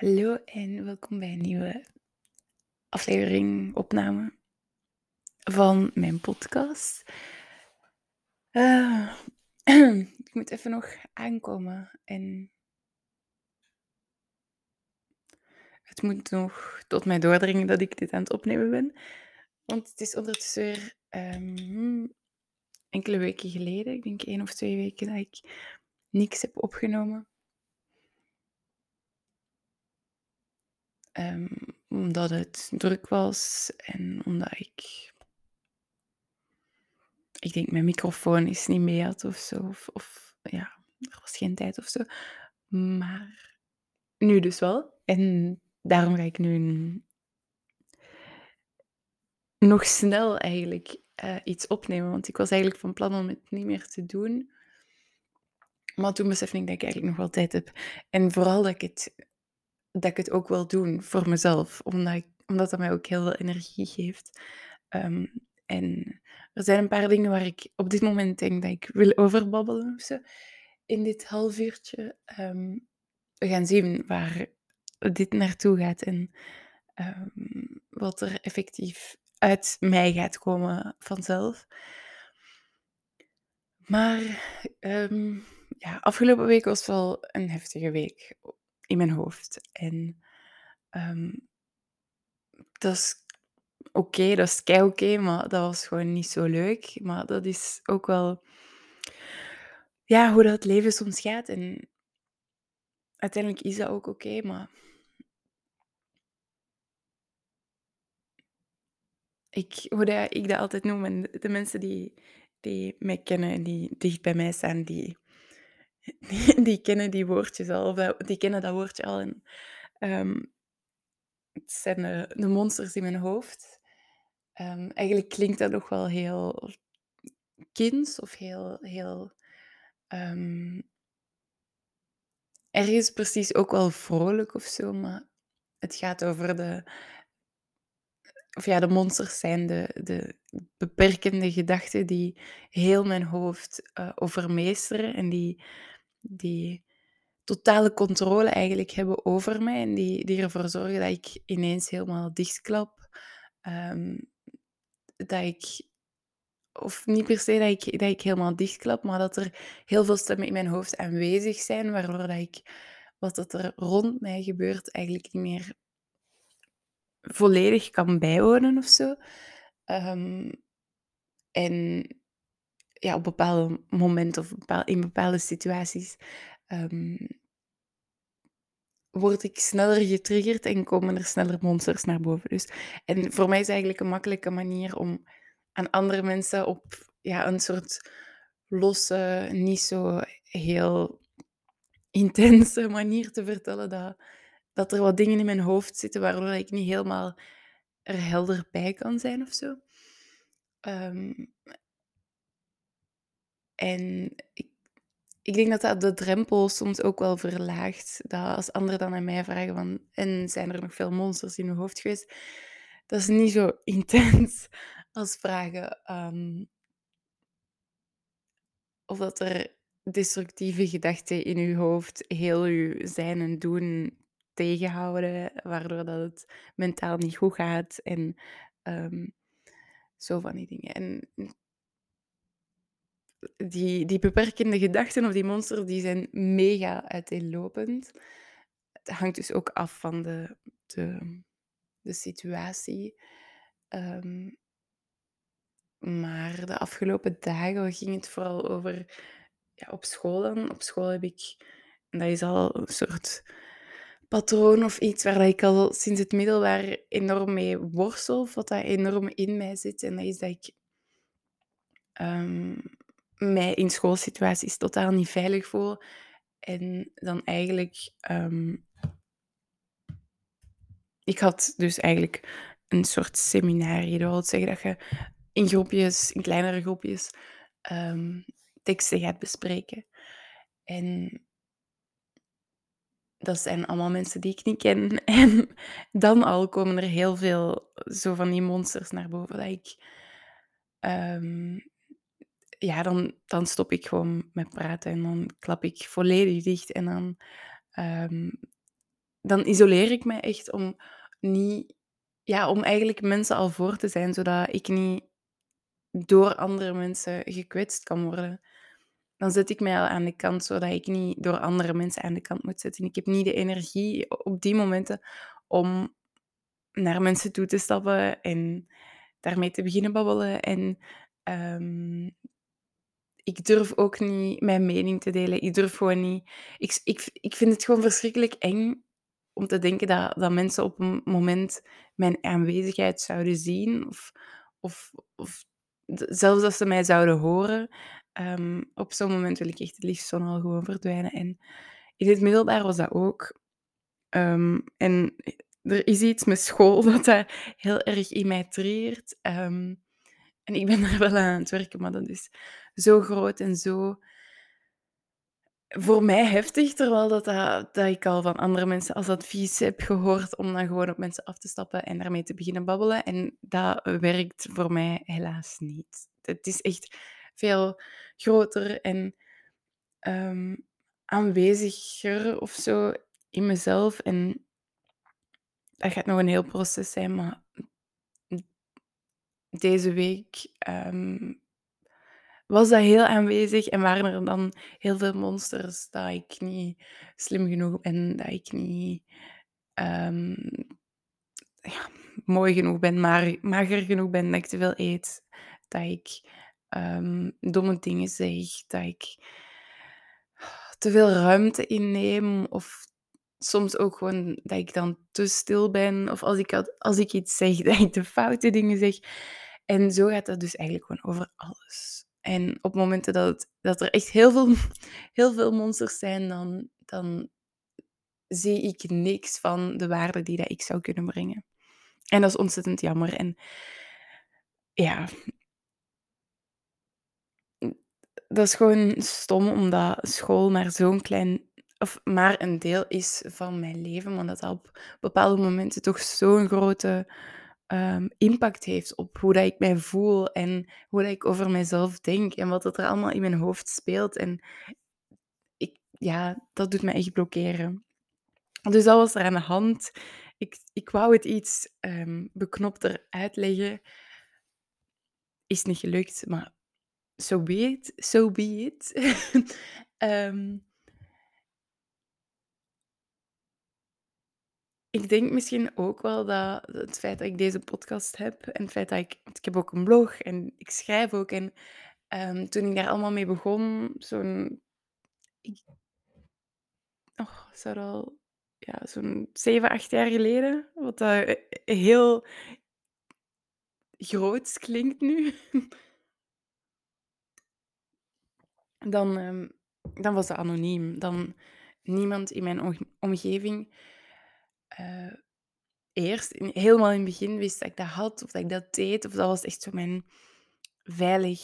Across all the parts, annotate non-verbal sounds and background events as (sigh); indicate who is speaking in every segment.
Speaker 1: Hallo en welkom bij een nieuwe aflevering, opname van mijn podcast. Uh, (clears throat) ik moet even nog aankomen en het moet nog tot mij doordringen dat ik dit aan het opnemen ben. Want het is ondertussen weer um, enkele weken geleden, ik denk één of twee weken, dat ik niks heb opgenomen. Um, omdat het druk was en omdat ik. Ik denk mijn microfoon is niet mee had of zo. Of, ja, er was geen tijd of zo. Maar nu dus wel. En daarom ga ik nu nog snel eigenlijk uh, iets opnemen. Want ik was eigenlijk van plan om het niet meer te doen. Maar toen besefte ik dat ik eigenlijk nog wel tijd heb. En vooral dat ik het dat ik het ook wil doen voor mezelf, omdat, omdat dat mij ook heel veel energie geeft. Ehm, en er zijn een paar dingen waar ik op dit moment denk dat ik wil overbabbelen of zo, in dit half uurtje. Ehm, we gaan zien waar dit naartoe gaat en ehm, wat er effectief uit mij gaat komen vanzelf. Maar ja, afgelopen week was wel een heftige week in mijn hoofd. En um, dat is oké, dat is kei oké, maar dat was gewoon niet zo leuk. Maar dat is ook wel ja, hoe dat leven soms gaat. En uiteindelijk is dat ook oké, maar ik, hoe dat ik dat altijd noem, en de mensen die, die mij kennen en die dicht bij mij staan, die (laughs) die, kennen die woordjes al, of die kennen dat woordje al. En, ehm, het zijn de, de, monsters in mijn hoofd. Um, eigenlijk klinkt dat nog wel heel kinds of heel, heel um, ergens precies ook wel vrolijk of zo, maar het gaat over de, of ja, de monsters zijn de, de beperkende gedachten die heel mijn hoofd uh, overmeesteren en die die totale controle eigenlijk hebben over mij en die, die ervoor zorgen dat ik ineens helemaal dichtklap. Um, dat ik, of niet per se dat ik, dat ik helemaal dichtklap, maar dat er heel veel stemmen in mijn hoofd aanwezig zijn, waardoor dat ik wat dat er rond mij gebeurt eigenlijk niet meer volledig kan bijwonen of zo. Um, en ja, op bepaalde momenten of in bepaalde situaties um, word ik sneller getriggerd en komen er sneller monsters naar boven. Dus, en voor mij is eigenlijk een makkelijke manier om aan andere mensen op ja, een soort losse, niet zo heel intense (laughs) manier te vertellen dat, dat er wat dingen in mijn hoofd zitten waardoor ik niet helemaal er helder bij kan zijn of zo. Um, en ik, ik denk dat dat de drempel soms ook wel verlaagt. Dat als anderen dan aan mij vragen van... En zijn er nog veel monsters in uw hoofd geweest? Dat is niet zo (laughs) intens als vragen... Um, of dat er destructieve gedachten in uw hoofd heel uw zijn en doen tegenhouden, waardoor dat het mentaal niet goed gaat en um, zo van die dingen. En die, die beperkende gedachten of die monsters, die zijn mega uiteenlopend. Het hangt dus ook af van de, de, de situatie. Um, maar de afgelopen dagen ging het vooral over ja, op scholen. Op school heb ik, dat is al een soort patroon of iets waar ik al sinds het middelbaar enorm mee worstel, of wat dat enorm in mij zit. En dat is dat ik um, mij in schoolsituaties totaal niet veilig voel. En dan eigenlijk... Ehm, ik had dus eigenlijk een soort seminarie. Dat wil zeggen dat je in groepjes, in kleinere groepjes, um, teksten gaat bespreken. En dat zijn allemaal mensen die ik niet ken. (laughs) En dan al komen er heel veel zo van die monsters naar boven. Dat ik um, ja, dan, dan stop ik gewoon met praten en dan klap ik volledig dicht en dan um, dan isoleer ik mij echt om niet ja, om eigenlijk mensen al voor te zijn, zodat ik niet door andere mensen gekwetst kan worden. Dan zet ik mij al aan de kant, zodat ik niet door andere mensen aan de kant moet zitten. Ik heb niet de energie op die momenten om naar mensen toe te stappen en daarmee te beginnen babbelen. En ehm, ik durf ook niet mijn mening te delen. Ik durf gewoon niet. Ik, ik, ik vind het gewoon verschrikkelijk eng om te denken dat, dat mensen op een moment mijn aanwezigheid zouden zien. Of, of, of zelfs als ze mij zouden horen. Ehm, op zo'n moment wil ik echt het liefst zo al gewoon verdwijnen. En in het middelbaar was dat ook. Ehm, en er is iets met school (laughs) dat dat heel erg in mij triert. Ehm, en ik ben er wel aan het werken, maar dat is zo groot en zo voor mij heftig, terwijl dat, dat, dat ik al van andere mensen als advies heb gehoord om dan gewoon op mensen af te stappen en daarmee te beginnen babbelen. En dat werkt voor mij helaas niet. Het is echt veel groter en um, aanweziger of zo in mezelf. En dat gaat nog een heel proces zijn, maar deze week ehm, was dat heel aanwezig en waren er dan heel veel monsters dat ik niet slim genoeg ben, dat ik niet ehm, ja, mooi genoeg ben, maar mager genoeg ben, dat ik te veel eet, dat ik um, domme dingen zeg, dat ik te veel ruimte inneem of soms ook gewoon dat ik dan te stil ben of als ik, als ik iets zeg, (laughs) dat ik de foute dingen zeg. En zo gaat dat dus eigenlijk gewoon over alles. En op momenten dat, dat er echt heel veel, (laughs) heel veel monsters zijn, dan, dan zie ik niks van de waarde die dat ik zou kunnen brengen. En dat is ontzettend jammer. En ja, dat is gewoon stom omdat school maar zo'n klein, of maar een deel is van mijn leven, maar dat dat op bepaalde momenten toch zo'n grote Ehm, impact heeft op hoe dat ik mij voel en hoe dat ik over mezelf denk en wat er allemaal in mijn hoofd speelt. En ik, ja, dat doet me echt blokkeren. Dus dat was er aan de hand. Ik, ik wou het iets um, beknopter uitleggen. Is niet gelukt, maar so be it. So be it. um, (laughs) Ik denk misschien ook wel dat het feit dat ik deze podcast heb en het feit dat ik... Ik heb ook een blog en ik schrijf ook. En um, toen ik daar allemaal mee begon, zo'n... Ik, oh, zou al... Ja, zo'n zeven, acht jaar geleden. Wat eh, heel groot klinkt nu. (laughs) Dan, um, dan was dat anoniem. Dan niemand in mijn omgeving uh, eerst, helemaal in het begin, wist dat ik dat had of dat ik dat deed. Of dat was echt zo mijn veilig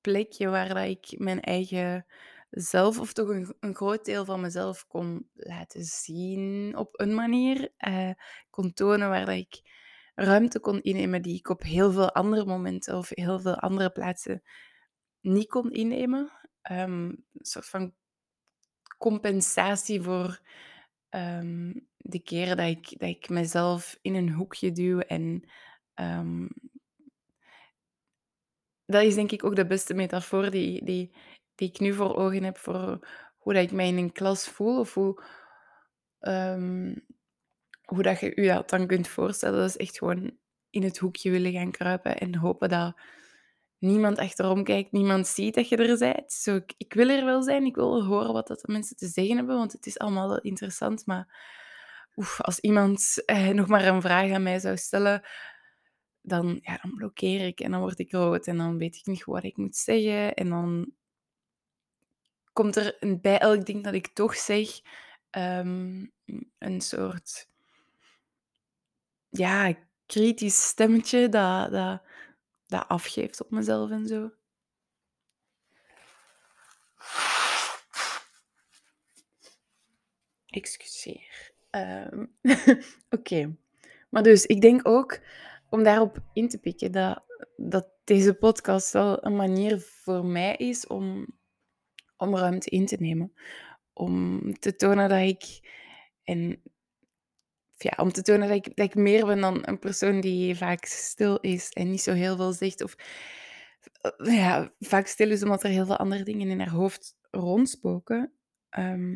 Speaker 1: plekje waar dat ik mijn eigen zelf, of toch een, een groot deel van mezelf kon laten zien op een manier. Uh, kon tonen waar dat ik ruimte kon innemen die ik op heel veel andere momenten of heel veel andere plaatsen niet kon innemen. Um, een soort van compensatie voor um, de keren dat ik, dat ik mezelf in een hoekje duw en um, dat is denk ik ook de beste metafoor die, die, die ik nu voor ogen heb voor hoe dat ik mij in een klas voel of hoe, hoe dat je je dat dan kunt voorstellen. Dat is echt gewoon in het hoekje willen gaan kruipen en hopen dat niemand achterom kijkt, niemand ziet dat je er bent. Zo, ik, ik wil er wel zijn, ik wil horen wat dat mensen te zeggen hebben, want het is allemaal interessant. Maar oef, als iemand eh, nog maar een vraag aan mij zou stellen, dan, ja, dan blokkeer ik en dan word ik rood en dan weet ik niet wat ik moet zeggen. En dan komt er bij elk ding dat ik toch zeg um, een soort ja, kritisch stemmetje dat, dat dat afgeeft op mezelf en zo. Excuseer. Um, (laughs) Oké. Maar dus, ik denk ook, om daarop in te pikken, dat, dat deze podcast wel een manier voor mij is om, om ruimte in te nemen. Om te tonen dat ik, en ja, om te tonen dat ik, meer ben dan een persoon die vaak stil is en niet zo heel veel zegt. Of eh, ja, vaak stil is omdat er heel veel andere dingen in haar hoofd rondspoken. Ehm,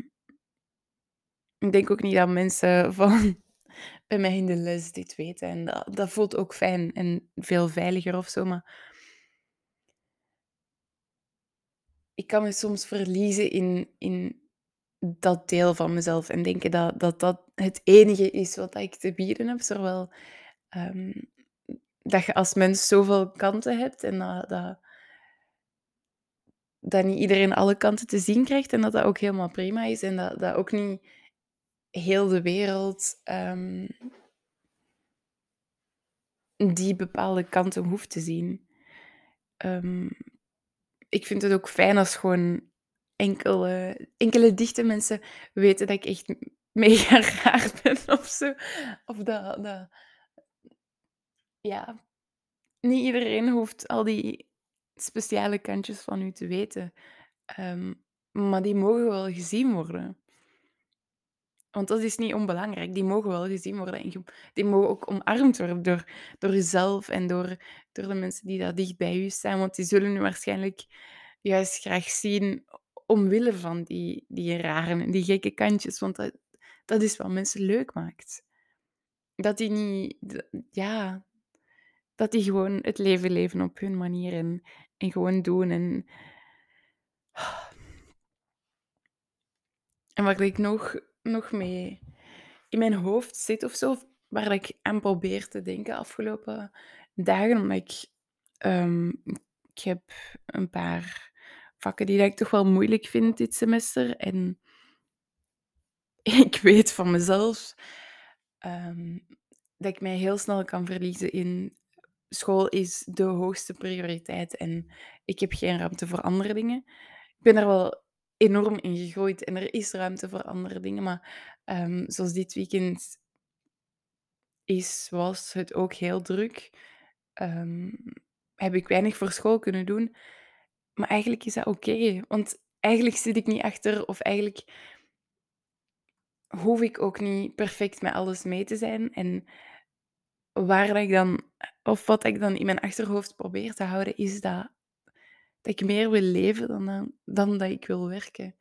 Speaker 1: ik denk ook niet dat mensen van (laughs) bij mij in de les dit weten. En dat, dat voelt ook fijn en veel veiliger of zo. Maar ik kan me soms verliezen in, in dat deel van mezelf en denken dat, dat dat het enige is wat ik te bieden heb. Zowel ehm, dat je als mens zoveel kanten hebt en dat, dat, dat niet iedereen alle kanten te zien krijgt en dat dat ook helemaal prima is en dat, dat ook niet heel de wereld ehm, die bepaalde kanten hoeft te zien. Um, ik vind het ook fijn als gewoon enkele, enkele dichte mensen weten dat ik echt mega (laughs) raar ben of zo. Of dat, dat ja, niet iedereen hoeft al die speciale kantjes van u te weten. Um, maar die mogen wel gezien worden. Want dat is niet onbelangrijk. Die mogen wel gezien worden. En die mogen ook omarmd worden door, door jezelf en door, door de mensen die daar dicht bij u staan. Want die zullen u waarschijnlijk juist graag zien omwille van die, die rare en die gekke kantjes. Want dat, dat is wat mensen leuk maakt. Dat die niet... Ja, dat die gewoon het leven leven op hun manier en, en gewoon doen. En, (sighs) en wat ik nog nog mee in mijn hoofd zit of zo, waar ik aan probeer te denken afgelopen dagen, omdat ik, um, ik heb een paar vakken die ik toch wel moeilijk vind dit semester en (laughs) ik weet van mezelf um, dat ik mij heel snel kan verliezen in school is de hoogste prioriteit en ik heb geen ruimte voor andere dingen. Ik ben er wel enorm in gegroeid en er is ruimte voor andere dingen. Maar um, zoals dit weekend is, was het ook heel druk. Um, heb ik weinig voor school kunnen doen. Maar eigenlijk is dat oké. want eigenlijk zit ik niet achter of eigenlijk hoef ik ook niet perfect met alles mee te zijn. En waar ik dan, of wat ik dan in mijn achterhoofd probeer te houden, is dat dat ik meer wil leven dan, dan dat ik wil werken.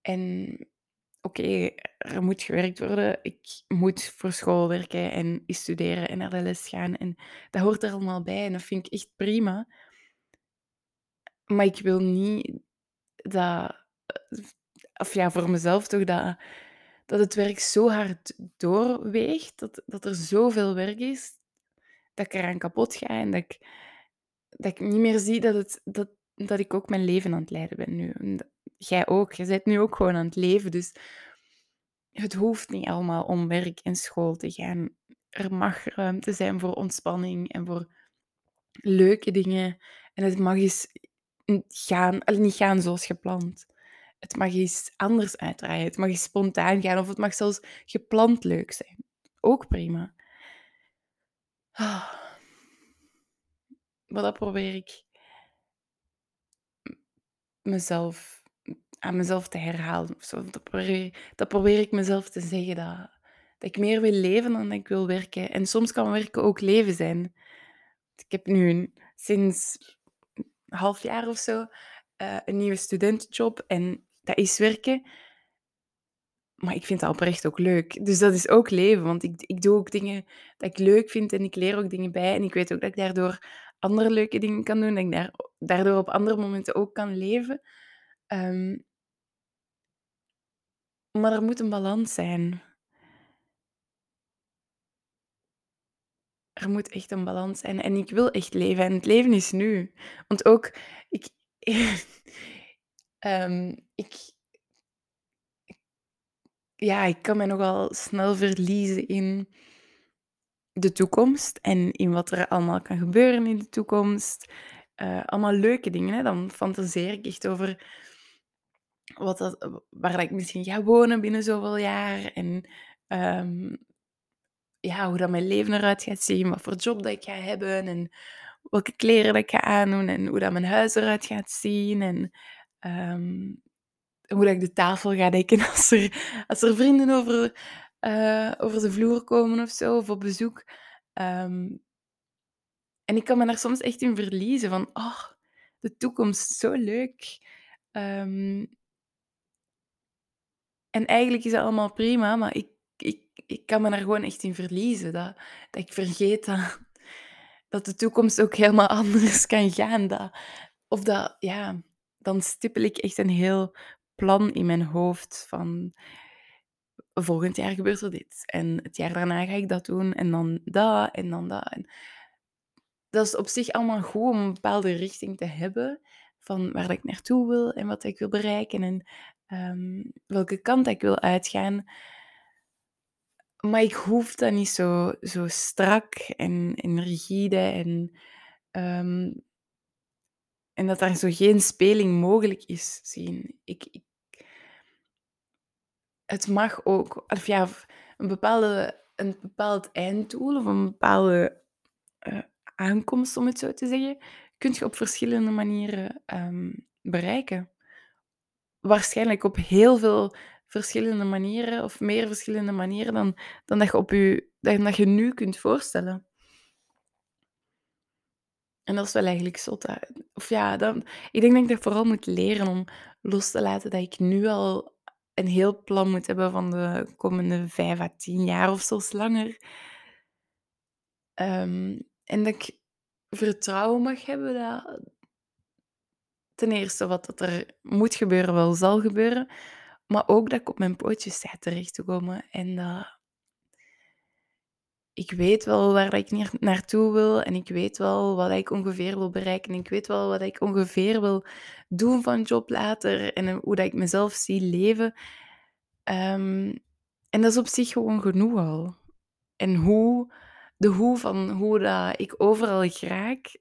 Speaker 1: En oké, er moet gewerkt worden. Ik moet voor school werken en studeren en naar de les gaan. En dat hoort er allemaal bij en dat vind ik echt prima. Maar ik wil niet dat, of ja, voor mezelf toch, dat, dat het werk zo hard doorweegt, dat, dat er zoveel werk is, dat ik eraan kapot ga en dat ik dat ik niet meer zie dat, het, dat, dat ik ook mijn leven aan het leiden ben nu. jij ook. Je bent nu ook gewoon aan het leven. Dus het hoeft niet allemaal om werk en school te gaan. Er mag ruimte zijn voor ontspanning en voor leuke dingen. En het mag eens gaan, niet gaan zoals gepland. Het mag eens anders uitdraaien. Het mag eens spontaan gaan. Of het mag zelfs gepland leuk zijn. Ook prima. Ah. Maar dat probeer ik mezelf, aan mezelf te herhalen. Dat, probeer, dat probeer ik mezelf te zeggen. Dat, dat ik meer wil leven dan ik wil werken. En soms kan werken ook leven zijn. Ik heb nu sinds half jaar of zo uh, een nieuwe studentenjob. En dat is werken. Maar ik vind dat oprecht ook leuk. Dus dat is ook leven. Want ik, ik doe ook dingen dat ik leuk vind en ik leer ook dingen bij. En ik weet ook dat ik daardoor andere leuke dingen kan doen. Dat ik daar, daardoor op andere momenten ook kan leven. Ehm, maar er moet een balans zijn. Er moet echt een balans zijn. En ik wil echt leven. En het leven is nu. Want ook, ik, um, (laughs) ik, ja, ik kan me nogal snel verliezen in de toekomst en in wat er allemaal kan gebeuren in de toekomst. Uh, allemaal leuke dingen. Hè? Dan fantaseer ik echt over wat dat, waar ik misschien ga wonen binnen zoveel jaar. En um, ja, hoe dat mijn leven eruit gaat zien. Wat voor job dat ik ga hebben. En welke kleren dat ik ga aandoen. En hoe dat mijn huis eruit gaat zien. En um, hoe dat ik de tafel ga dekken (laughs) als er, als er vrienden over eh, over de vloer komen of zo, of op bezoek. Ehm, en ik kan me daar soms echt in verliezen van, oh, de toekomst, zo leuk. Ehm, en eigenlijk is het allemaal prima, maar ik, ik, kan me daar gewoon echt in verliezen. Dat, dat ik vergeet dat, dat de toekomst ook helemaal (laughs) anders kan gaan. Dat, of dat, ja, dan stippel ik echt een heel plan in mijn hoofd van volgend jaar gebeurt er dit. En het jaar daarna ga ik dat doen. En dan dat en dan dat. En dat is op zich allemaal goed om een bepaalde richting te hebben van waar ik naartoe wil en wat ik wil bereiken en ehm, welke kant ik wil uitgaan. Maar ik hoef dat niet zo, zo strak en, en rigide en, ehm, en dat daar zo geen speling mogelijk is zien. Ik, ik, het mag ook, of ja, een, bepaalde, een bepaald einddoel of een bepaalde uh, aankomst, om het zo te zeggen, kun je op verschillende manieren um, bereiken. Waarschijnlijk op heel veel verschillende manieren, of meer verschillende manieren dan, dan, dat, je op je, dat je nu kunt voorstellen. En dat is wel eigenlijk zot. Of ja, dan, ik denk dat ik dat vooral moet leren om los te laten dat ik nu al een heel plan moet hebben van de komende vijf à tien jaar of zelfs langer. Um, en dat ik vertrouwen mag hebben dat ten eerste wat er moet gebeuren wel zal gebeuren, maar ook dat ik op mijn pootjes sta terecht te komen en dat ik weet wel waar ik naartoe wil en ik weet wel wat ik ongeveer wil bereiken en ik weet wel wat ik ongeveer wil doen van job later en hoe dat ik mezelf zie leven. Um, en dat is op zich gewoon genoeg al. En hoe, de hoe van hoe dat ik overal raak,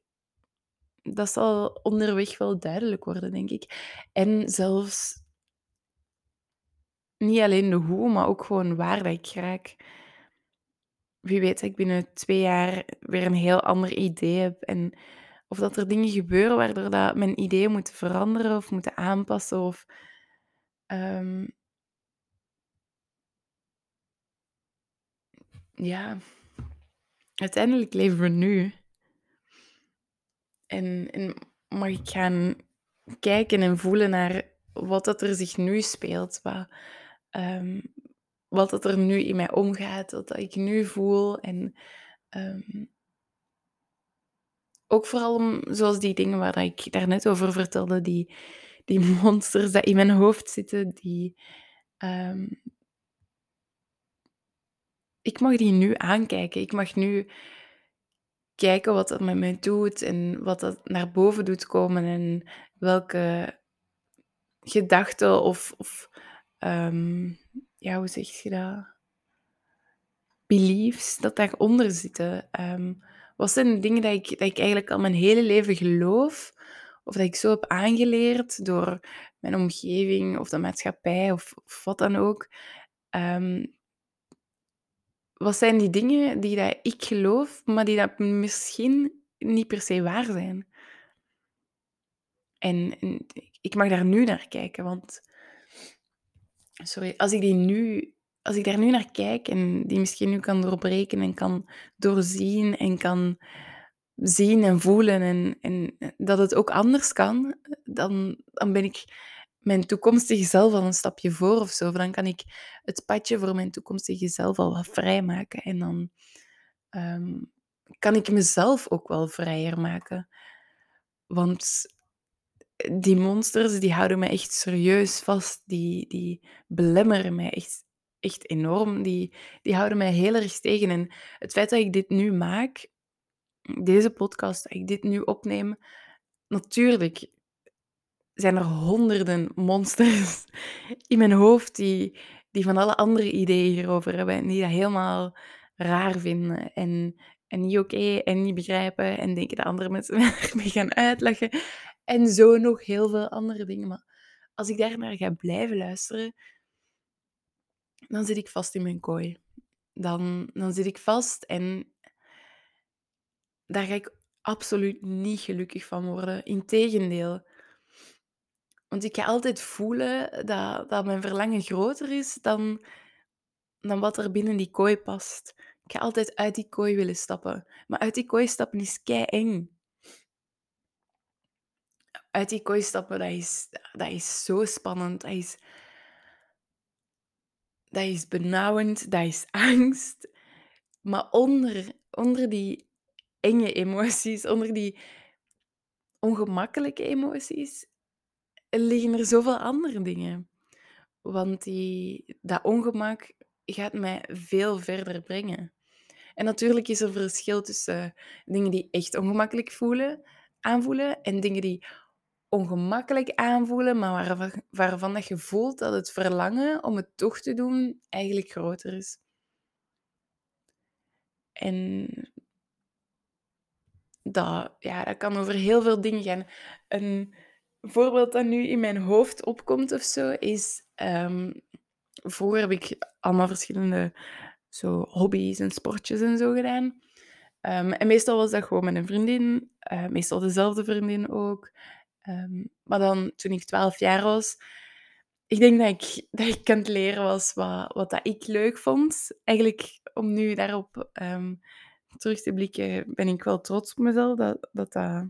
Speaker 1: dat zal onderweg wel duidelijk worden, denk ik. En zelfs niet alleen de hoe, maar ook gewoon waar dat ik raak. Wie weet ik binnen twee jaar weer een heel ander idee heb. En of dat er dingen gebeuren waardoor dat mijn ideeën moeten veranderen of moeten aanpassen. Of, um, ja, uiteindelijk leven we nu. En, en mag ik gaan kijken en voelen naar wat dat er zich nu speelt. Wat, um, wat dat er nu in mij omgaat, wat ik nu voel. En um, ook vooral zoals die dingen waar ik daarnet over vertelde, die, die (laughs) monsters die in mijn hoofd zitten, die, um, ik mag die nu aankijken. Ik mag nu kijken wat dat met mij doet en wat dat naar boven doet komen en welke gedachten of, of um, ja, hoe zeg je dat? Beliefs dat daaronder zitten. Um, wat zijn de dingen dat ik, dat ik eigenlijk al mijn hele leven geloof, of dat ik zo heb aangeleerd door mijn omgeving of de maatschappij of, wat dan ook. Um, wat zijn die dingen die dat ik geloof, maar die dat misschien niet per se waar zijn? En, en ik mag daar nu naar kijken, want sorry, als ik die nu als ik daar nu naar kijk en die misschien nu kan doorbreken en kan doorzien en kan zien en voelen en, en dat het ook anders kan, dan, dan ben ik mijn toekomstige zelf al een stapje voor of zo. Dan kan ik het padje voor mijn toekomstige zelf al wat vrijmaken. En dan ehm, kan ik mezelf ook wel vrijer maken. Want die monsters die houden mij echt serieus vast. Die, die belemmeren mij echt, enorm. Die, die houden mij heel erg tegen. En het feit dat ik dit nu maak, deze podcast, dat ik dit nu opneem, natuurlijk zijn er honderden monsters (laughs) in mijn hoofd die, die van alle andere ideeën hierover hebben en die dat helemaal raar vinden en, en niet oké en niet begrijpen en denken dat andere mensen me (laughs) gaan uitleggen en zo nog heel veel andere dingen. Maar als ik daar naar ga blijven luisteren, dan zit ik vast in mijn kooi. Dan, dan zit ik vast en daar ga ik absoluut niet gelukkig van worden. Integendeel. Want ik ga altijd voelen dat, dat mijn verlangen groter is dan, dan wat er binnen die kooi past. Ik ga altijd uit die kooi willen stappen. Maar uit die kooi stappen is kei eng. Uit die kooi stappen, dat is, dat is zo spannend. Dat is, dat is benauwend, dat is (laughs) angst. Maar onder, onder die enge emoties, onder die ongemakkelijke emoties, liggen er zoveel andere dingen. Want die, dat ongemak gaat mij veel verder brengen. En natuurlijk is er verschil tussen dingen die echt ongemakkelijk voelen, aanvoelen en dingen die ongemakkelijk aanvoelen, maar waarvan, dat je voelt dat het verlangen om het toch te doen eigenlijk groter is. En dat, ja, dat kan over heel veel dingen gaan. Een voorbeeld dat nu in mijn hoofd opkomt of zo is... Um, vroeger heb ik allemaal verschillende zo hobby's en sportjes en zo gedaan. Um, en meestal was dat gewoon met een vriendin. Uh, meestal dezelfde vriendin ook. Um, maar dan, toen ik 12 jaar was, ik denk dat ik, dat ik aan het leren was wat, wat dat ik leuk vond. Eigenlijk, om nu daarop um, terug te blikken, ben ik wel trots op mezelf dat dat, dat,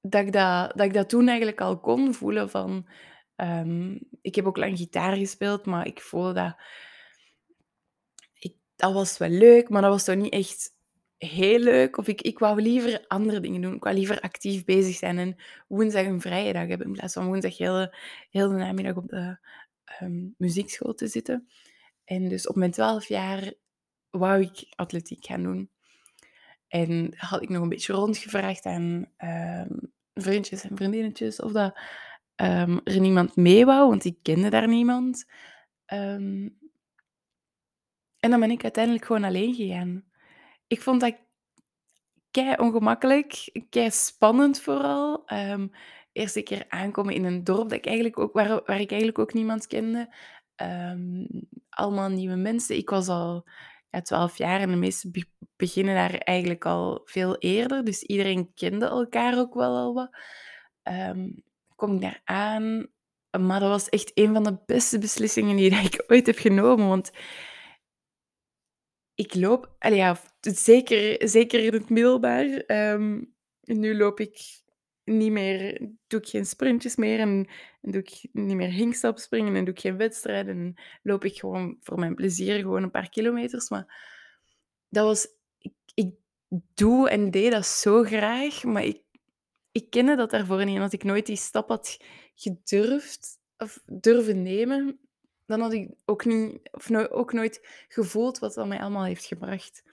Speaker 1: dat, ik dat, dat ik dat toen eigenlijk al kon voelen van... Um, ik heb ook lang gitaar gespeeld, maar ik voelde dat... Dat was wel leuk, maar dat was toch niet echt heel leuk. Of ik, ik wou liever andere dingen doen. Ik wou liever actief bezig zijn en woensdag een vrije dag hebben. In plaats van woensdag heel, heel de namiddag op de um, muziekschool te zitten. En dus op mijn twaalf jaar wou ik atletiek gaan doen. En had ik nog een beetje rondgevraagd aan um, vriendjes en vriendinnetjes of dat um, er niemand mee wou, want ik kende daar niemand. En dan ben ik uiteindelijk gewoon alleen gegaan. Ik vond dat kei ongemakkelijk, kei spannend vooral. Um, eerste keer aankomen in een dorp dat ik eigenlijk ook, waar, waar ik eigenlijk ook niemand kende. Um, allemaal nieuwe mensen. Ik was al ja, 12 jaar en de meesten beginnen daar eigenlijk al veel eerder. Dus iedereen kende elkaar ook wel al wat. Um, kom ik daar aan. Maar dat was echt een van de beste beslissingen die ik ooit heb genomen. Want ik loop, ja, zeker, zeker in het middelbaar. Um, nu loop ik niet meer, doe ik geen sprintjes meer en, doe ik niet meer hinkstapspringen en doe ik geen wedstrijden. En loop ik gewoon voor mijn plezier gewoon een paar kilometers. Maar dat was, ik, ik doe en deed dat zo graag, maar ik, ik kende dat daarvoor niet. En als ik nooit die stap had gedurfd of durven nemen, dan had ik ook, niet, of no ook nooit gevoeld wat dat mij allemaal heeft gebracht.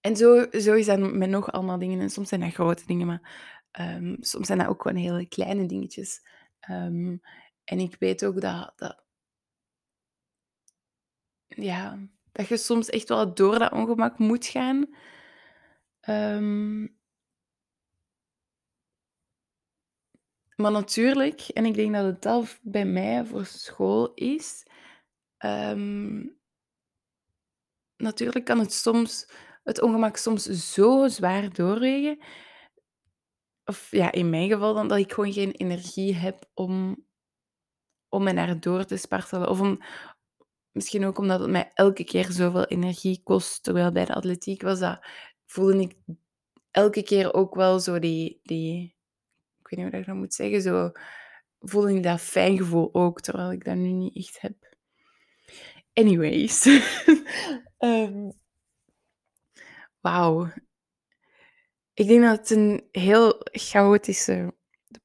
Speaker 1: En zo, zo is dat met nog allemaal dingen. En soms zijn dat grote dingen, maar um, soms zijn dat ook gewoon hele kleine dingetjes. Um, en ik weet ook dat, dat, ja, dat je soms echt wel door dat ongemak moet gaan. Um, Maar natuurlijk, en ik denk dat het zelf bij mij voor school is, um, natuurlijk kan het soms, het ongemak soms zo zwaar doorwegen, of ja, in mijn geval dan, dat ik gewoon geen energie heb om, om me naar door te spartelen. Of misschien ook omdat het mij elke keer zoveel energie kost, terwijl bij de atletiek was dat, voelde ik elke keer ook wel zo die, die weet niet hoe ik dat moet zeggen, zo voelde ik dat fijn gevoel ook, terwijl ik dat nu niet echt heb. Anyways. um, (laughs) Wauw. Ik denk dat het een heel chaotische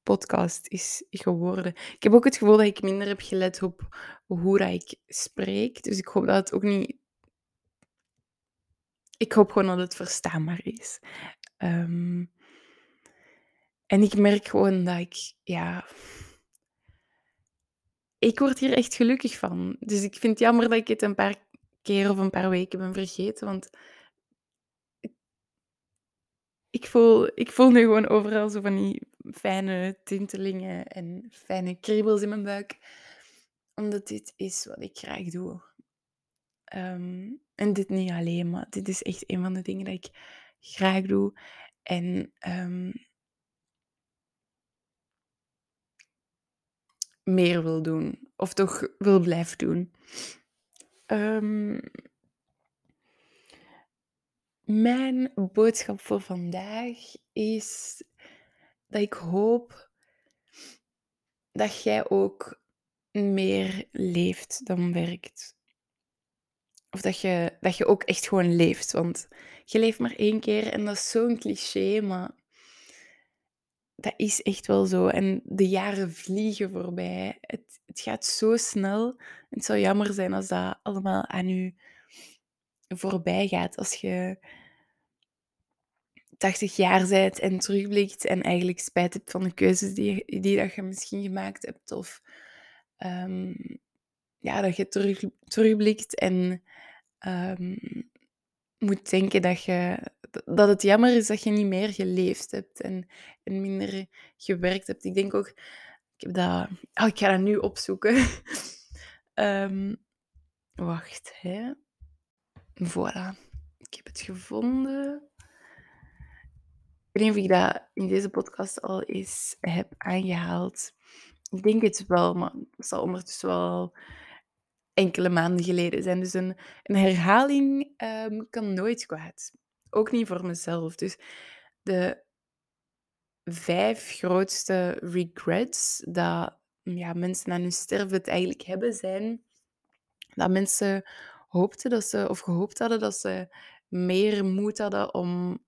Speaker 1: podcast is geworden. Ik heb ook het gevoel dat ik minder heb gelet op hoe dat ik spreek. Dus ik hoop dat het ook niet... Ik hoop gewoon dat het verstaanbaar is. Um, en ik merk gewoon dat ik, ja... Ik word hier echt gelukkig van. Dus ik vind het jammer dat ik het een paar keer of een paar weken ben vergeten, want... Ik voel, ik voel nu gewoon overal zo van die fijne tintelingen en fijne kriebels in mijn buik. Omdat dit is wat ik graag doe. Um, en dit niet alleen, maar dit is echt een van de dingen dat ik graag doe. En um, meer wil doen. of toch wil blijven doen. Ehm, mijn boodschap voor vandaag is dat ik hoop dat jij ook meer leeft dan werkt. Of dat je, dat je ook echt gewoon leeft. Want je leeft maar één keer en dat is zo'n cliché, maar dat is echt wel zo. En de jaren vliegen voorbij. Het, het gaat zo snel. Het zou jammer zijn als dat allemaal aan u voorbij gaat. Als je 80 jaar bent en terugblikt en eigenlijk spijt hebt van de keuzes die, die dat je misschien gemaakt hebt. Of ehm, ja, dat je terug, terugblikt en um, moet denken dat, je, dat het jammer is dat je niet meer geleefd hebt en, en minder gewerkt hebt. Ik denk ook, ik, heb dat, oh, ik ga dat nu opzoeken. um, (laughs) wacht, hè. Voilà. Ik heb het gevonden. Ik weet niet of ik dat in deze podcast al eens heb aangehaald. Ik denk het wel, maar het zal ondertussen wel enkele maanden geleden zijn. Dus een, een herhaling um, kan nooit kwaad. Ook niet voor mezelf. Dus de vijf grootste regrets dat ja, mensen aan hun sterven het eigenlijk hebben, zijn dat mensen hoopten dat ze, of gehoopt hadden dat ze meer moed hadden om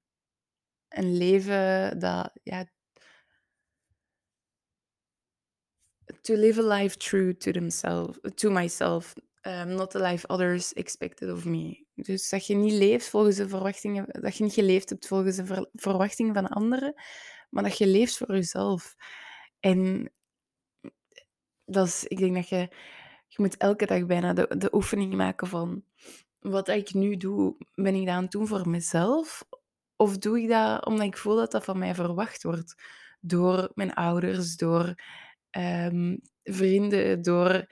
Speaker 1: een leven dat ja, to live a life true to themselves, to myself, um, not the life others expected of me. Dus dat je niet leeft volgens de verwachtingen, dat je niet geleefd hebt volgens de ver verwachtingen van anderen, maar dat je leeft voor jezelf. En dat is, ik denk dat je, je moet elke dag bijna de, de oefening maken van wat ik nu doe, ben ik dat aan doen voor mezelf? Of doe ik dat omdat ik voel dat dat van mij verwacht wordt? Door mijn ouders, door um, vrienden, door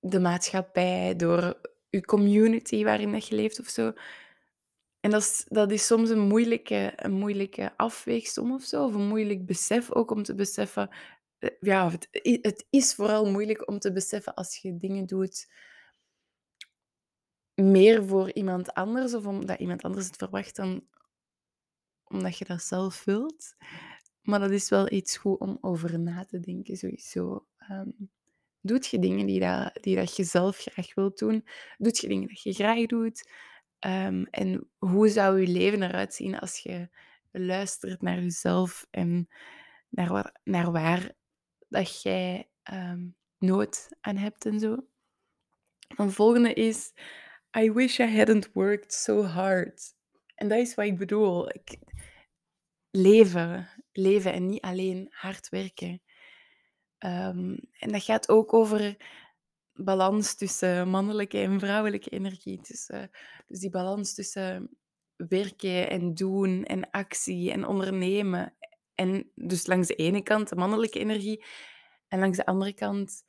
Speaker 1: de maatschappij, door je community waarin je leeft of zo. En dat is, dat is soms een moeilijke, een moeilijke afweegsom of zo, of een moeilijk besef ook om te beseffen. Eh, ja, het, het is vooral moeilijk om te beseffen als je dingen doet meer voor iemand anders of omdat iemand anders het verwacht dan omdat je dat zelf wilt. Maar dat is wel iets goed om over na te denken, sowieso. Um, doet je dingen die, dat, die dat je zelf graag wilt doen? Doet je dingen dat je graag doet? Um, en hoe zou je leven eruit zien als je luistert naar jezelf en naar waar, naar waar dat jij um, nood aan hebt en zo? Een volgende is, I wish I hadn't worked so hard. En dat is wat ik bedoel. Leven, leven en niet alleen hard werken. Um, en dat gaat ook over balans tussen mannelijke en vrouwelijke energie. Dus, uh, dus die balans tussen werken en doen en actie en ondernemen. En dus langs de ene kant de mannelijke energie en langs de andere kant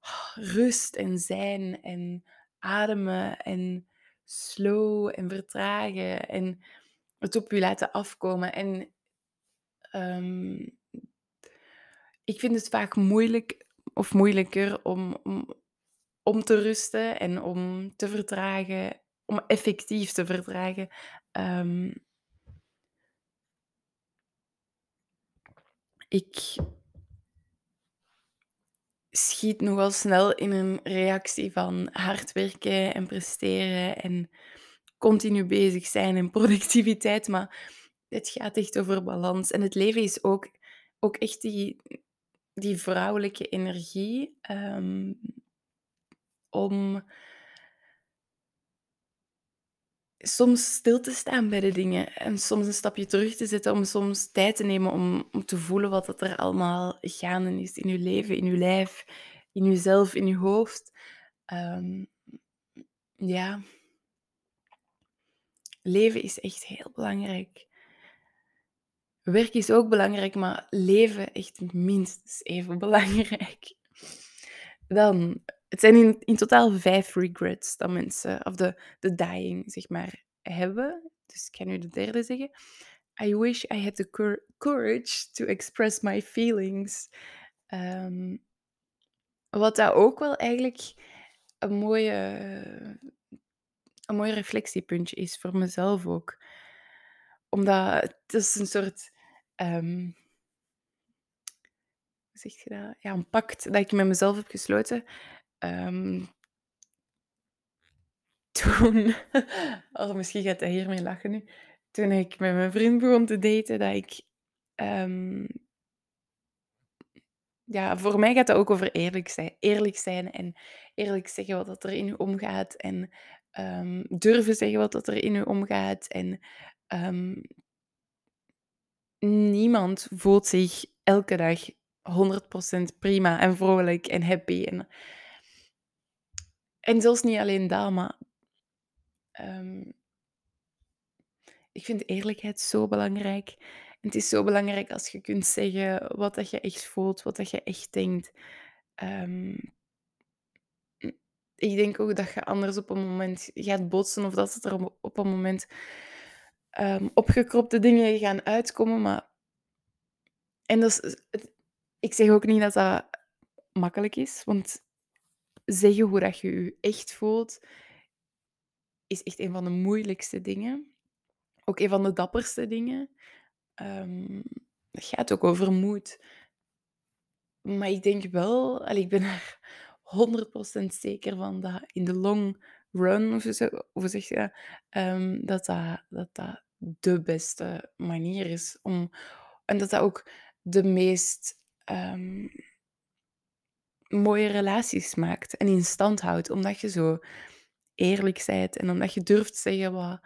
Speaker 1: oh, rust en zijn en ademen en slow en vertragen en het op je laten afkomen. En um, ik vind het vaak moeilijk of moeilijker om, om, om te rusten en om te vertragen, om effectief te vertragen. Um, ik schiet nogal snel in een reactie van hard werken en presteren en continu bezig zijn en (laughs) productiviteit, maar het gaat echt over balans. En het leven is ook, ook echt die, die vrouwelijke energie um, om soms stil te staan bij de dingen en soms een stapje terug te zetten, om soms tijd te nemen om, om te voelen wat er allemaal gaande is in je leven, in je lijf, in jezelf, in je hoofd. Um, ja, leven is echt heel belangrijk. Werk is ook belangrijk, maar leven echt minstens even (laughs) belangrijk. Dan, het zijn in, in totaal vijf regrets dat mensen, of de, de dying, zeg maar, hebben. Dus ik ga nu de derde zeggen. I wish I had the courage to express my feelings. Um, Wat dat ook wel eigenlijk een mooie een mooi reflectiepuntje is voor mezelf ook. Omdat het is een soort, ehm, hoe zeg je dat? Ja, een pact dat ik met mezelf heb gesloten. Ehm, (laughs) toen, oh, misschien gaat hij hiermee lachen nu. Toen ik met mijn vriend begon te daten, dat ik ehm, ja, voor mij gaat dat ook over eerlijk zijn. Eerlijk zijn en eerlijk zeggen wat er in u omgaat. En ehm, durven zeggen wat er in u omgaat. En ehm, niemand voelt zich elke dag 100% prima en vrolijk en happy. En, en zelfs niet alleen dat, maar ehm, ik vind eerlijkheid zo belangrijk. Het is zo belangrijk als je kunt zeggen wat dat je echt voelt, wat dat je echt denkt. Ehm, ik denk ook dat je anders op een moment gaat botsen of dat het er op een moment ehm, opgekropte dingen gaan uitkomen. Maar... En dat het- ik zeg ook niet dat dat makkelijk is, want zeggen hoe dat je je echt voelt is echt een van de moeilijkste dingen. Ook een van de dapperste dingen. Ehm, het gaat ook over moed. Maar ik denk wel, ik ben er 100% zeker van dat in de long run, of hoe zeg je dat, ehm, dat, dat, dat dat de beste manier is om. En dat dat ook de meest ehm, mooie relaties maakt en in stand houdt, omdat je zo eerlijk bent en omdat je durft zeggen wat,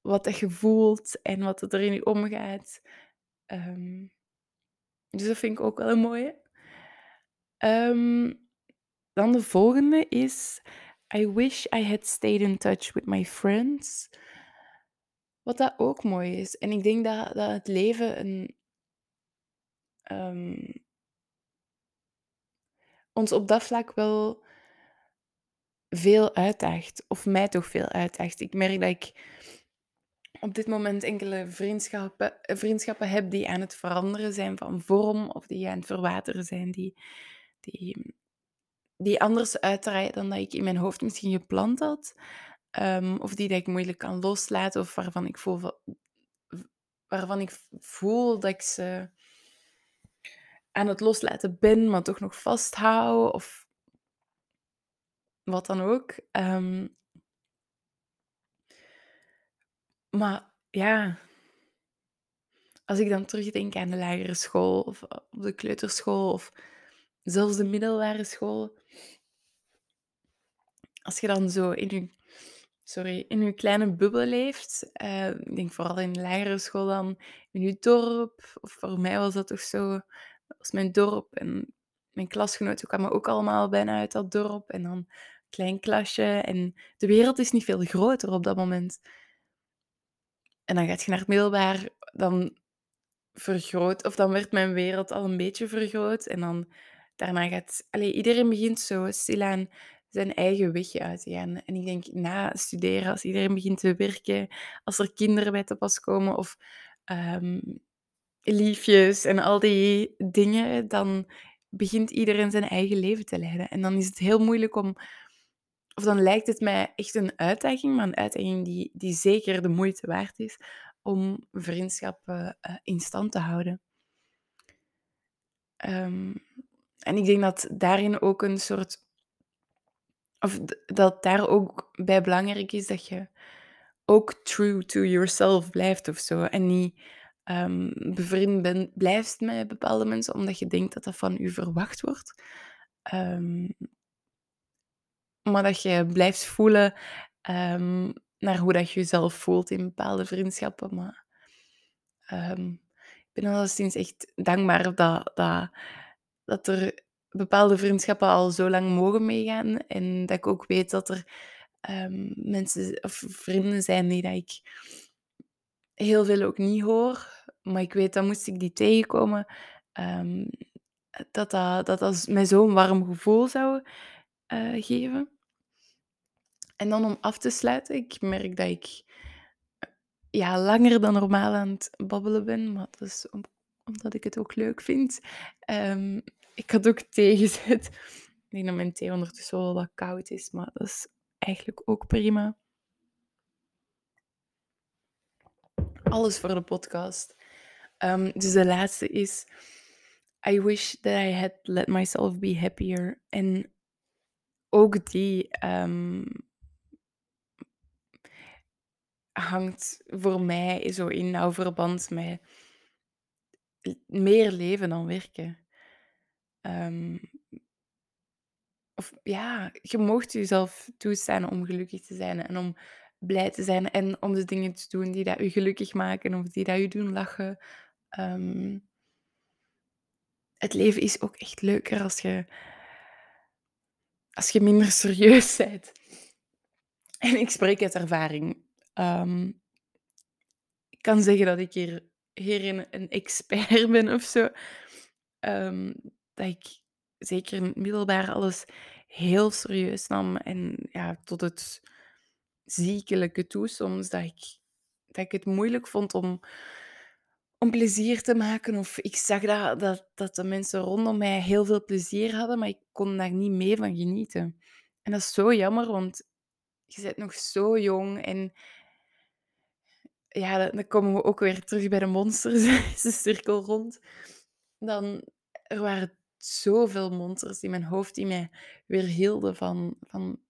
Speaker 1: wat je voelt en wat er in je omgaat. Ehm, dus dat vind ik ook wel een mooie. Dan de volgende is I wish I had stayed in touch with my friends. Wat dat ook mooi is. En ik denk dat, dat het leven een, ehm, ons op dat vlak wel veel uitdaagt. Of mij toch veel uitdaagt. Ik merk dat ik op dit moment enkele vriendschappen, vriendschappen heb die aan het veranderen zijn van vorm. Of die aan het verwateren zijn. Die, die, die anders uitdraaien dan dat ik in mijn hoofd misschien gepland had. Ehm, of die dat ik moeilijk kan loslaten. Of waarvan ik voel, va- waarvan ik voel dat ik ze aan het loslaten ben, maar toch nog vasthoud. Of wat dan ook. Ehm, maar ja, als ik dan terugdenk aan de lagere school of op de kleuterschool of zelfs de middelbare school. Als je dan zo in je, sorry, in kleine bubbel leeft, eh, ik denk vooral in de lagere school dan, in je dorp, of voor mij was dat toch zo, was mijn dorp en mijn klasgenoten kwamen ook allemaal bijna uit dat dorp en dan een klein klasje en de wereld is niet veel groter op dat moment. En dan gaat je naar het middelbaar, dan vergroot, of dan werd mijn wereld al een beetje vergroot. En dan daarna gaat, allee, iedereen begint zo stilaan zijn eigen wegje uit te gaan. En ik denk, na studeren, als iedereen begint te werken, als er kinderen bij te pas komen of ehm, liefjes en al die dingen, dan begint iedereen zijn eigen leven te leiden. En dan is het heel moeilijk om, of dan lijkt het mij echt een uitdaging, maar een uitdaging die, die zeker de moeite waard is, om vriendschappen eh, in stand te houden. Ehm, en ik denk dat daarin ook een soort. Of dat daar ook bij belangrijk is dat je ook true to yourself blijft of zo. En niet ehm, bevriend ben, blijft met bepaalde mensen omdat je denkt dat dat van u verwacht wordt. Ehm, maar dat je blijft voelen ehm, naar hoe dat je jezelf voelt in bepaalde vriendschappen. Maar ik ben alleszins echt dankbaar dat, dat, dat er bepaalde vriendschappen al zo lang mogen meegaan. En dat ik ook weet dat er ehm, mensen of vrienden zijn die dat ik heel veel ook niet hoor. Maar ik weet dat moest ik die tegenkomen, ehm, dat, dat, dat dat mij zo'n warm gevoel zou eh, geven. En dan om af te sluiten, ik merk dat ik ja, langer dan normaal aan het babbelen ben, maar dat is omdat ik het ook leuk vind. Ehm, ik had ook thee gezet. denk dat mijn thee ondertussen wel wat koud is, maar dat is eigenlijk ook prima. Alles voor de podcast. Um, dus de laatste is... I wish that I had let myself be happier. En ook die um, hangt voor mij zo in nauw verband met meer leven dan werken. Um, of ja, je mocht jezelf toestaan om gelukkig te zijn en om blij te zijn en om de dingen te doen die dat je gelukkig maken of die dat je doen lachen. Um, het leven is ook echt leuker als je, als je minder serieus (laughs) bent. En ik spreek uit ervaring. Um, ik kan zeggen dat ik hier, hierin een expert ben of zo. Um, dat ik zeker in het middelbaar alles heel serieus nam. En ja, tot het ziekelijke toe soms. Dat ik, dat ik het moeilijk vond om, om plezier te maken. Of ik zag dat, dat, dat de mensen rondom mij heel veel plezier hadden, maar ik kon daar niet mee van genieten. En dat is zo jammer, want je bent nog zo jong en ja, dan komen we ook weer terug bij de monsters, (laughs) de cirkel rond. Dan, er waren zoveel monsters in mijn hoofd die mij weerhielden van, van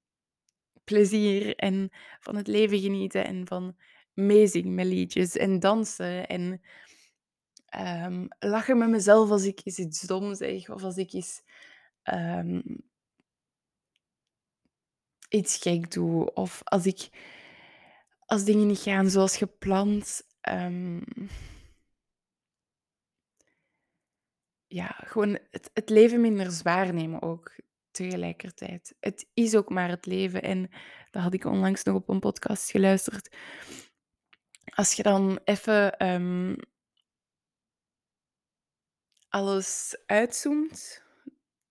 Speaker 1: plezier en van het leven genieten en van meezingen met liedjes en dansen en um, lachen met mezelf als ik iets dom zeg of als ik eens um, iets gek doe of als ik als dingen niet gaan zoals gepland. Um, ja, gewoon het, het leven minder zwaar nemen ook tegelijkertijd. Het is ook maar het leven. En dat had ik onlangs nog op een podcast geluisterd. Als je dan even um, alles uitzoomt,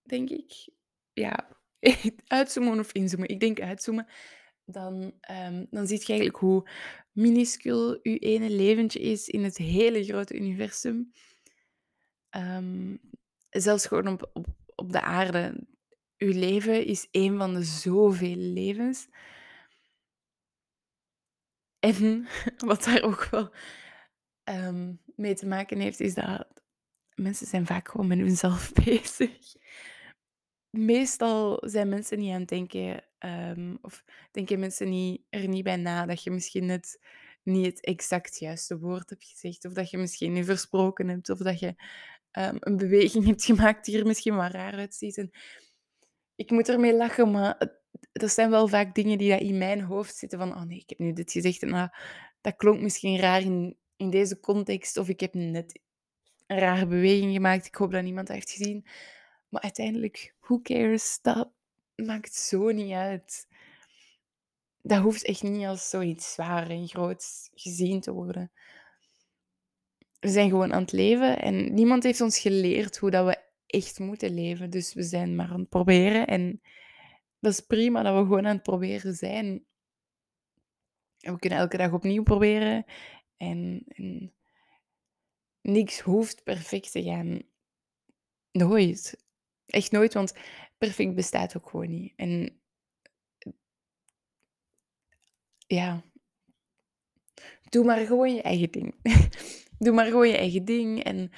Speaker 1: denk ik. Ja, (laughs) uitzoomen of inzoomen. Ik denk uitzoomen. Dan, um, dan zie je eigenlijk hoe minuscuul je ene leventje is in het hele grote universum. Um, zelfs gewoon op, op, op de aarde. Uw leven is een van de zoveel levens. En (laughs) wat daar ook wel um, mee te maken heeft, is dat mensen zijn vaak gewoon met hunzelf (laughs) bezig. Meestal zijn mensen niet aan het denken, um, of denken mensen niet, er niet bij na dat je misschien net niet het exact juiste woord hebt gezegd, of dat je misschien niet versproken hebt, of dat je um, een beweging (laughs) hebt gemaakt die er misschien wat raar uitziet. En ik moet ermee lachen, maar dat zijn wel vaak dingen die in mijn hoofd zitten van, oh nee, ik heb nu dit gezegd en nou, dat klonk misschien raar in, in deze context, of ik heb net een rare beweging gemaakt, ik hoop dat niemand dat heeft gezien. Maar uiteindelijk, who cares? Dat maakt zo niet uit. Dat hoeft echt niet als zoiets zwaar en groot gezien te worden we zijn gewoon aan het leven en niemand heeft ons geleerd hoe dat we echt moeten leven. Dus we zijn maar aan het proberen en dat is prima dat we gewoon aan het proberen zijn. We kunnen elke dag opnieuw proberen en, en niks hoeft perfect te gaan. Nooit. Echt nooit, want perfect bestaat ook gewoon niet. En ja, doe maar gewoon je eigen ding. (laughs) Doe maar gewoon je eigen ding. En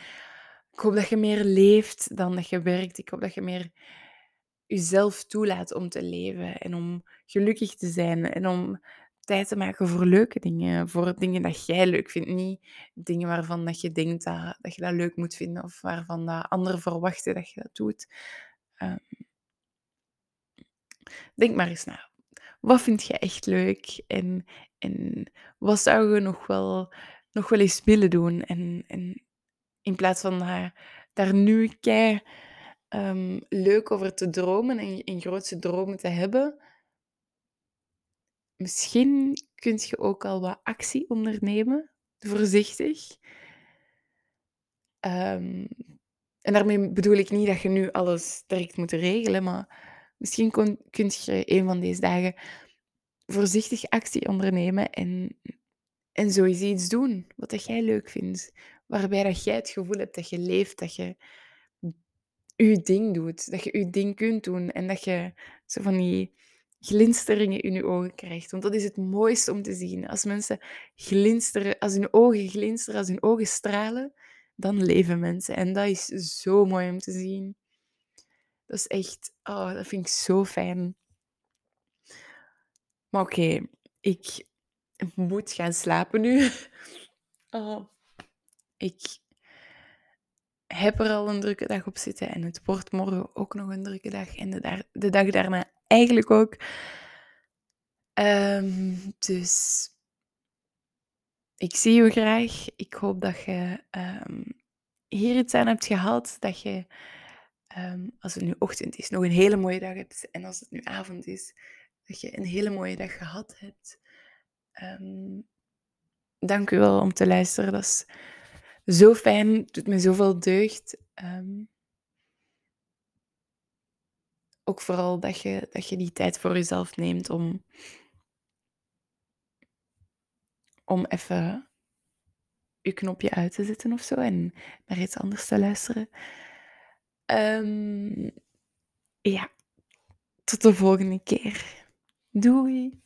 Speaker 1: ik hoop dat je meer leeft dan dat je werkt. Ik hoop dat je meer jezelf toelaat om te leven en om gelukkig te zijn en om tijd te maken voor leuke dingen, voor dingen dat jij leuk vindt. Niet dingen waarvan dat je denkt dat, dat je dat leuk moet vinden of waarvan dat anderen verwachten dat je dat doet. Um, denk maar eens na. Wat vind je echt leuk en, en wat zou je nog wel nog wel eens willen doen. En, en in plaats van daar, daar nu kei um, leuk over te dromen en, en grootste dromen te hebben, misschien kun je ook al wat actie ondernemen, voorzichtig. Um, en daarmee bedoel ik niet dat je nu alles direct moet regelen, maar misschien kun, je een van deze dagen voorzichtig actie ondernemen en en zo is iets doen wat dat jij leuk vindt. Waarbij dat jij het gevoel hebt dat je leeft, dat je je ding doet. Dat je je ding kunt doen en dat je zo van die glinsteringen in je ogen krijgt. Want dat is het mooiste om te zien. Als mensen glinsteren, als hun ogen glinsteren, als hun ogen stralen, dan leven mensen. En dat is zo mooi om te zien. Dat is echt, oh, dat vind ik zo fijn. Maar oké, ik moet gaan slapen nu. (laughs) Oh, ik heb er al een drukke dag op zitten en het wordt morgen ook nog een drukke dag. En de, de dag daarna eigenlijk ook. Um, dus ik zie je graag. Ik hoop dat je um, hier iets aan hebt gehad. Dat je, um, als het nu ochtend is, nog een hele mooie dag hebt. En als het nu avond is, dat je een hele mooie dag gehad hebt. dank u wel om te luisteren. Dat is zo fijn. Het doet me zoveel deugd. Ook vooral dat je, dat je die tijd voor jezelf neemt om, om even je knopje uit te zetten of zo en naar iets anders te luisteren. Um, ja, tot de volgende keer. Doei!